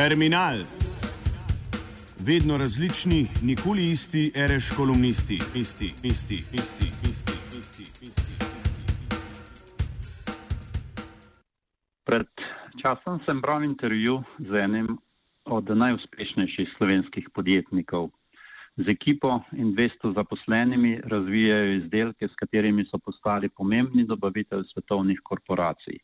Terminal. Vedno različni, nikoli isti, reš kolumnisti, isti, isti, isti, isti, isti, isti. Pred časom sem bral intervju z enim od najuspešnejših slovenskih podjetnikov. Z ekipo in 200 zaposlenimi razvijajo izdelke, s katerimi so postali pomembni dobavitelj svetovnih korporacij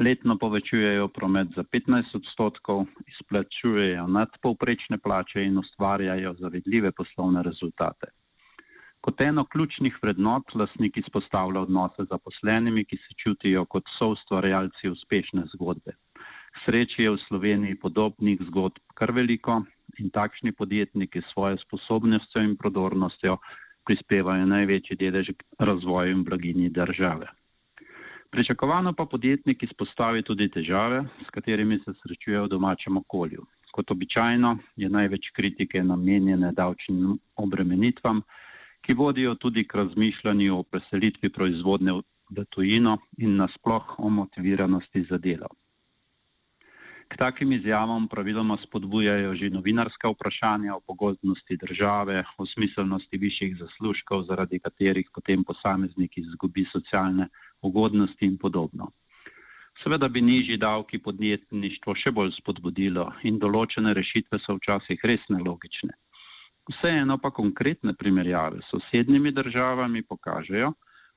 letno povečujejo promet za 15 odstotkov, izplačujejo nadpovprečne plače in ustvarjajo zavedljive poslovne rezultate. Kot eno ključnih vrednot lasnik izpostavlja odnose z zaposlenimi, ki se čutijo kot soustvarjalci uspešne zgodbe. Sreči je v Sloveniji podobnih zgodb kar veliko in takšni podjetniki s svojo sposobnostjo in prodornostjo prispevajo največji delež razvoju in blaginji države. Pričakovano pa podjetnik izpostavi tudi težave, s katerimi se srečuje v domačem okolju. Kot običajno je največ kritike namenjene davčnim obremenitvam, ki vodijo tudi k razmišljanju o preselitvi proizvodne v tujino in nasploh o motiviranosti za delo. K takim izjavam praviloma spodbujajo že novinarska vprašanja o pogodnosti države, o smiselnosti višjih zaslužkov, zaradi katerih potem posameznik izgubi socialne ugodnosti in podobno. Seveda bi nižji davki podjetništvo še bolj spodbudilo in določene rešitve so včasih res nelogične. Vseeno pa konkretne primerjave s sosednjimi državami pokažejo,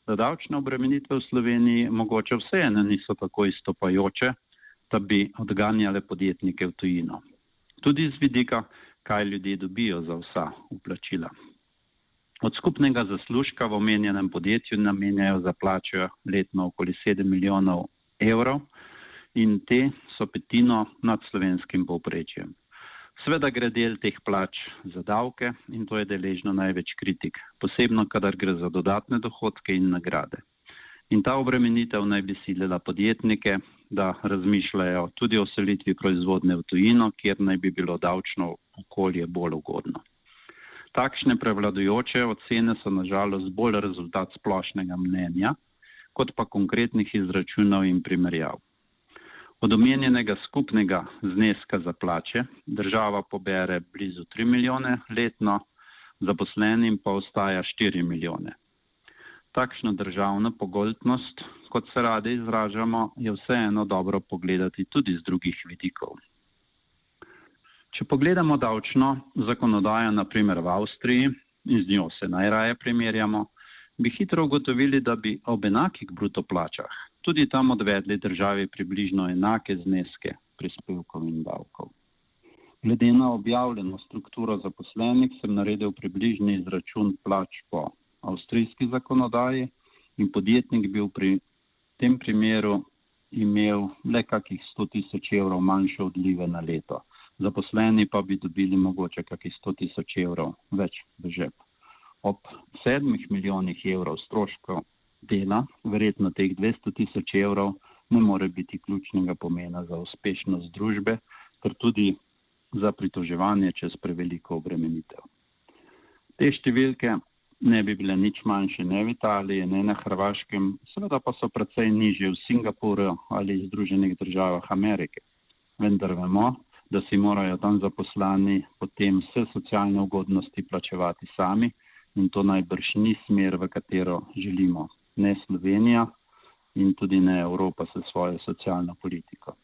da davčne obremenitve v Sloveniji mogoče vseeno niso tako istopajoče, da bi odganjale podjetnike v tujino. Tudi z vidika, kaj ljudje dobijo za vsa uplačila. Od skupnega zaslužka v omenjenem podjetju namenjajo za plačo letno okoli 7 milijonov evrov in te so petino nad slovenskim povprečjem. Sveda gre del teh plač za davke in to je deležno največ kritik, posebno kadar gre za dodatne dohodke in nagrade. In ta obremenitev naj bi silila podjetnike, da razmišljajo tudi o selitvi proizvodne v tujino, kjer naj bi bilo davčno okolje bolj ugodno. Takšne prevladujoče ocene so nažalost bolj rezultat splošnega mnenja, kot pa konkretnih izračunov in primerjav. Od omenjenega skupnega zneska za plače država pobere blizu 3 milijone letno, zaposlenim pa ostaja 4 milijone. Takšno državno pogoldnost, kot se radi izražamo, je vseeno dobro pogledati tudi z drugih vidikov. Če pogledamo davčno zakonodajo, naprimer v Avstriji, in z njo se najraje primerjamo, bi hitro ugotovili, da bi ob enakih bruto plačah tudi tam odvedli državi približno enake zneske prispevkov in davkov. Glede na objavljeno strukturo zaposlenih sem naredil približni izračun plač po avstrijski zakonodaji in podjetnik bil pri tem primeru imel le kakih 100 tisoč evrov manjše odlive na leto zaposleni pa bi dobili mogoče kakih 100 tisoč evrov več v žep. Ob sedmih milijonih evrov stroškov dela, verjetno teh 200 tisoč evrov ne more biti ključnega pomena za uspešnost družbe, ter tudi za pritoževanje čez preveliko obremenitev. Te številke ne bi bile nič manjše ne v Italiji, ne na Hrvaškem, seveda pa so precej nižje v Singapurju ali Združenih državah Amerike. Vendar vemo, da si morajo tam zaposlani potem vse socialne ugodnosti plačevati sami in to najbrž ni smer, v katero želimo ne Slovenija in tudi ne Evropa s svojo socialno politiko.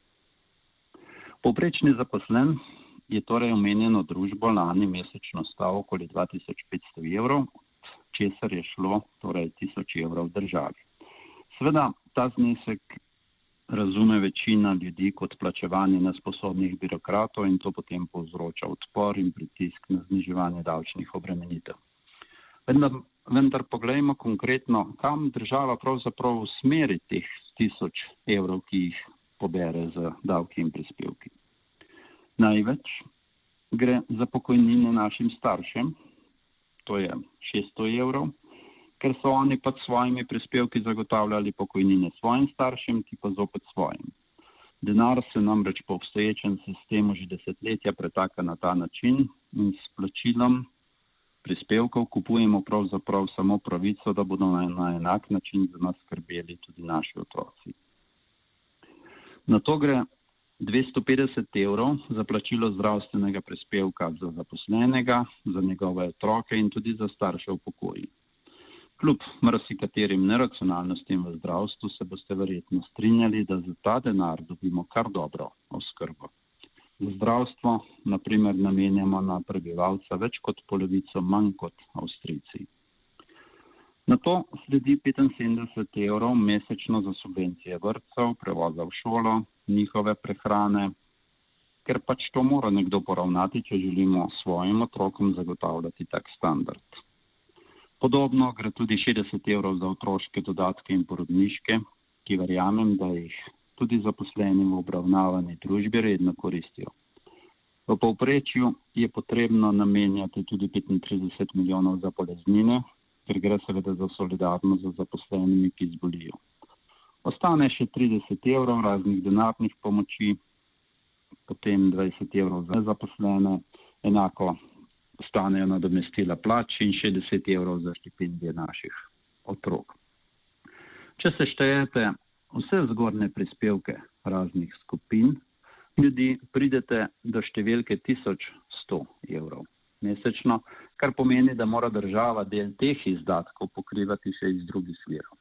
Poprečni zaposlen je torej omenjeno družbo lani mesečno stal okoli 2500 evrov, česar je šlo torej 1000 evrov državi. Sveda ta znesek razume večina ljudi kot plačevanje nesposobnih birokratov in to potem povzroča odpor in pritisk na zniževanje davčnih obremenitev. Vendar, vendar pogledajmo konkretno, kam država pravzaprav usmeri teh tisoč evrov, ki jih pobere z davki in prispevki. Največ gre za pokojnine našim staršem, to je 600 evrov, ker so oni pač svojimi prispevki zagotavljali pokojnine svojim staršem, ki pa zopet svojim. Denar se namreč po obstoječem sistemu že desetletja pretaka na ta način in s plačilom prispevkov kupujemo pravzaprav samo pravico, da bodo na enak način za nas skrbeli tudi naši otroci. Na to gre 250 evrov za plačilo zdravstvenega prispevka za zaposlenega, za njegove otroke in tudi za starše v pokoji. Kljub marsikaterim neracionalnostim v zdravstvu se boste verjetno strinjali, da za ta denar dobimo kar dobro oskrbo. Za zdravstvo, naprimer, namenjamo na prebivalca več kot polovico manj kot Avstrijci. Na to sledi 75 evrov mesečno za subvencije vrtcev, prevoza v šolo, njihove prehrane, ker pač to mora nekdo poravnati, če želimo svojim otrokom zagotavljati tak standard. Podobno gre tudi 60 evrov za otroške dodatke in porodniške, ki verjamem, da jih tudi zaposleni v obravnavani družbi redno koristijo. V povprečju je potrebno namenjati tudi 35 milijonov za boleznine, ker gre seveda za solidarnost z zaposlenimi, ki zbolijo. Ostane še 30 evrov raznih denarnih pomoči, potem 20 evrov za zaposlene, enako ostanejo nadomestila plač in 60 evrov za štipendije naših otrok. Če se štejete vse zgornje prispevke raznih skupin ljudi, pridete do številke 1100 evrov mesečno, kar pomeni, da mora država del teh izdatkov pokrivati še iz drugih virov.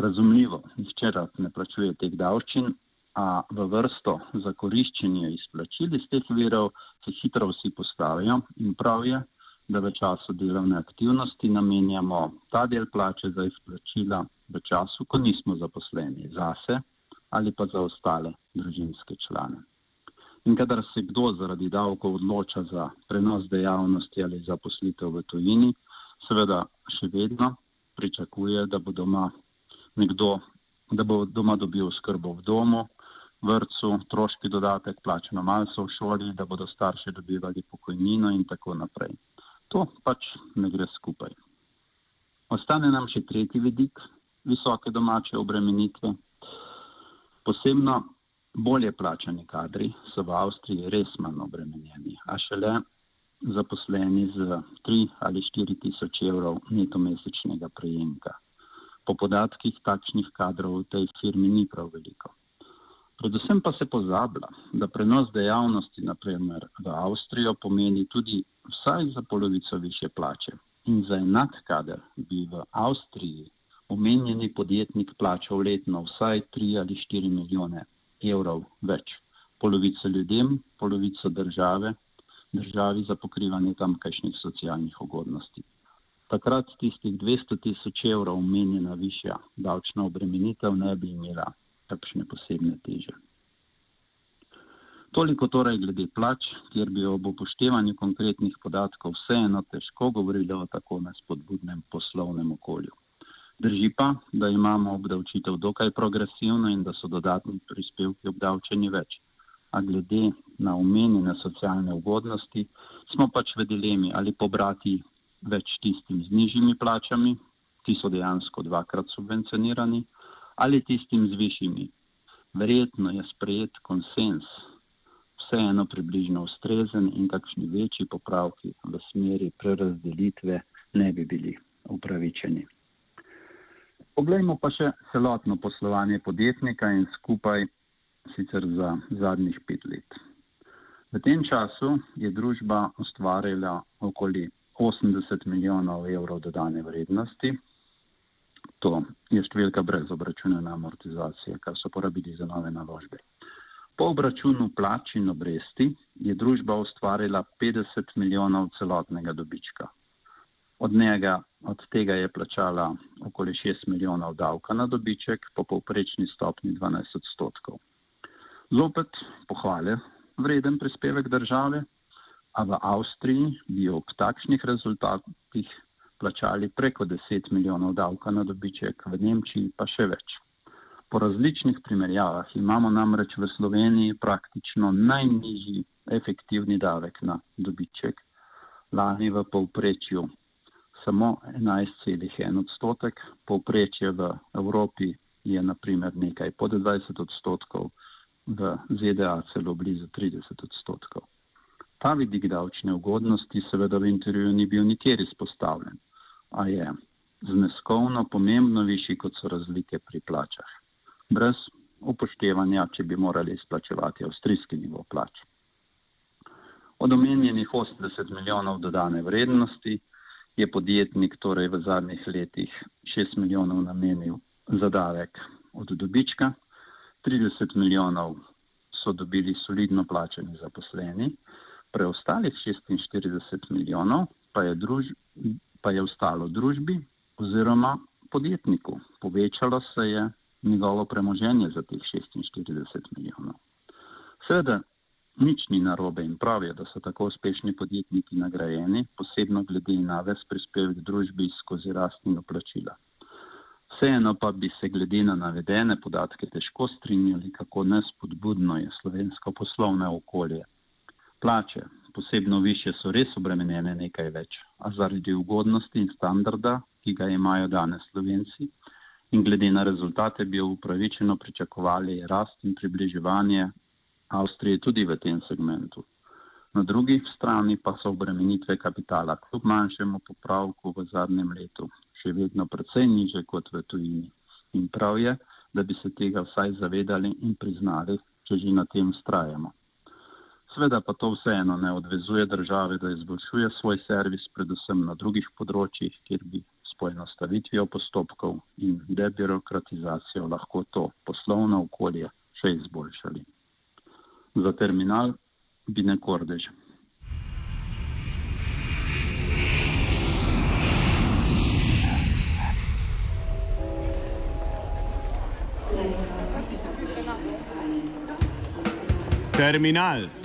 Razumljivo, nihče rad ne plačuje teh davščin, a v vrsto za koriščenje izplačil iz teh virov se hitro vsi postavijo in prav je, da v času delovne aktivnosti namenjamo ta del plače za izplačila v času, ko nismo zaposleni zase ali pa za ostale družinske člane. In kadar se kdo zaradi davkov odloča za prenos dejavnosti ali zaposlitev v tujini, seveda še vedno pričakuje, da bo doma nekdo, da bo doma dobil skrbo v domu, vrtcu, troški dodatek, plačeno malce v šoli, da bodo starši dobivali pokojnino in tako naprej. To pač ne gre skupaj. Ostane nam še tretji vidik visoke domače obremenitve. Posebno bolje plačani kadri so v Avstriji res manj obremenjeni, a šele zaposleni z 3 ali 4 tisoč evrov neto mesečnega prejemka. Po podatkih takšnih kadrov v tej firmi ni prav veliko. Predvsem pa se pozablja, da prenos dejavnosti naprimer v Avstrijo pomeni tudi vsaj za polovico više plače. In za enak kader bi v Avstriji omenjeni podjetnik plačal letno vsaj 3 ali 4 milijone evrov več. Polovico ljudem, polovico države, državi za pokrivanje tamkajšnjih socialnih ugodnosti. Takrat tistih 200 tisoč evrov omenjena višja davčna obremenitev ne bi imela takšne posebne teže. Toliko torej glede plač, kjer bi ob upoštevanju konkretnih podatkov vseeno težko govorili o tako nespodbudnem poslovnem okolju. Drži pa, da imamo obdavčitev dokaj progresivno in da so dodatni prispevki obdavčeni več. A glede na omenjene socialne ugodnosti smo pač v dilemi ali pobrati več tistim z nižjimi plačami, ki so dejansko dvakrat subvencionirani, ali tistim z višjimi. Verjetno je sprejet konsens, vseeno približno ustrezen in kakšni večji popravki v smeri prerazdelitve ne bi bili upravičeni. Poglejmo pa še celotno poslovanje podjetnika in skupaj sicer za zadnjih pet let. V tem času je družba ustvarila okoli 80 milijonov evrov dodane vrednosti. To je številka brez obračunane amortizacije, kar so porabili za nove naložbe. Po obračunu plač in obresti je družba ustvarila 50 milijonov celotnega dobička. Od njega, od tega je plačala okoli 6 milijonov davka na dobiček po povprečni stopni 12 odstotkov. Zopet pohvale vreden prispevek države, a v Avstriji bi ob takšnih rezultatih plačali preko 10 milijonov davka na dobiček, v Nemčiji pa še več. Po različnih primerjavah imamo namreč v Sloveniji praktično najnižji efektivni davek na dobiček, lani v povprečju samo 11,1 odstotek, povprečje v Evropi je naprimer nekaj pod 20 odstotkov, v ZDA celo blizu 30 odstotkov. Ta vidik davčne ugodnosti seveda v intervjuju ni bil nikjer izpostavljen, a je zneskovno pomembno višji, kot so razlike pri plačah. Brez upoštevanja, če bi morali izplačevati avstrijski nivo plač. Od omenjenih 80 milijonov dodane vrednosti je podjetnik torej v zadnjih letih 6 milijonov namenil za davek od dobička, 30 milijonov so dobili solidno plačeni zaposleni, preostalih 46 milijonov pa je, druž, pa je ostalo družbi oziroma podjetniku. Povečalo se je njegovo premoženje za teh 46 milijonov. Seveda, nič ni narobe in prav je, da so tako uspešni podjetniki nagrajeni, posebno glede na ves prispevek družbi skozi rast in oplačila. Vseeno pa bi se glede na navedene podatke težko strinjali, kako nespodbudno je slovensko poslovno okolje. Plače, posebno više, so res obremenjene nekaj več, a zaradi ugodnosti in standarda, ki ga imajo danes slovenci, in glede na rezultate bi upravičeno pričakovali rast in približevanje Avstrije tudi v tem segmentu. Na drugi strani pa so obremenitve kapitala kljub manjšemu popravku v zadnjem letu še vedno precej niže kot v tujini. In prav je, da bi se tega vsaj zavedali in priznali, če že na tem strajamo. Sveda pa to vseeno ne odvezuje države, da izboljšuje svoj servis, predvsem na drugih področjih, kjer bi s poenostavitvijo postopkov in debirokratizacijo lahko to poslovno okolje še izboljšali. Za terminal bi ne kordež. Terminal.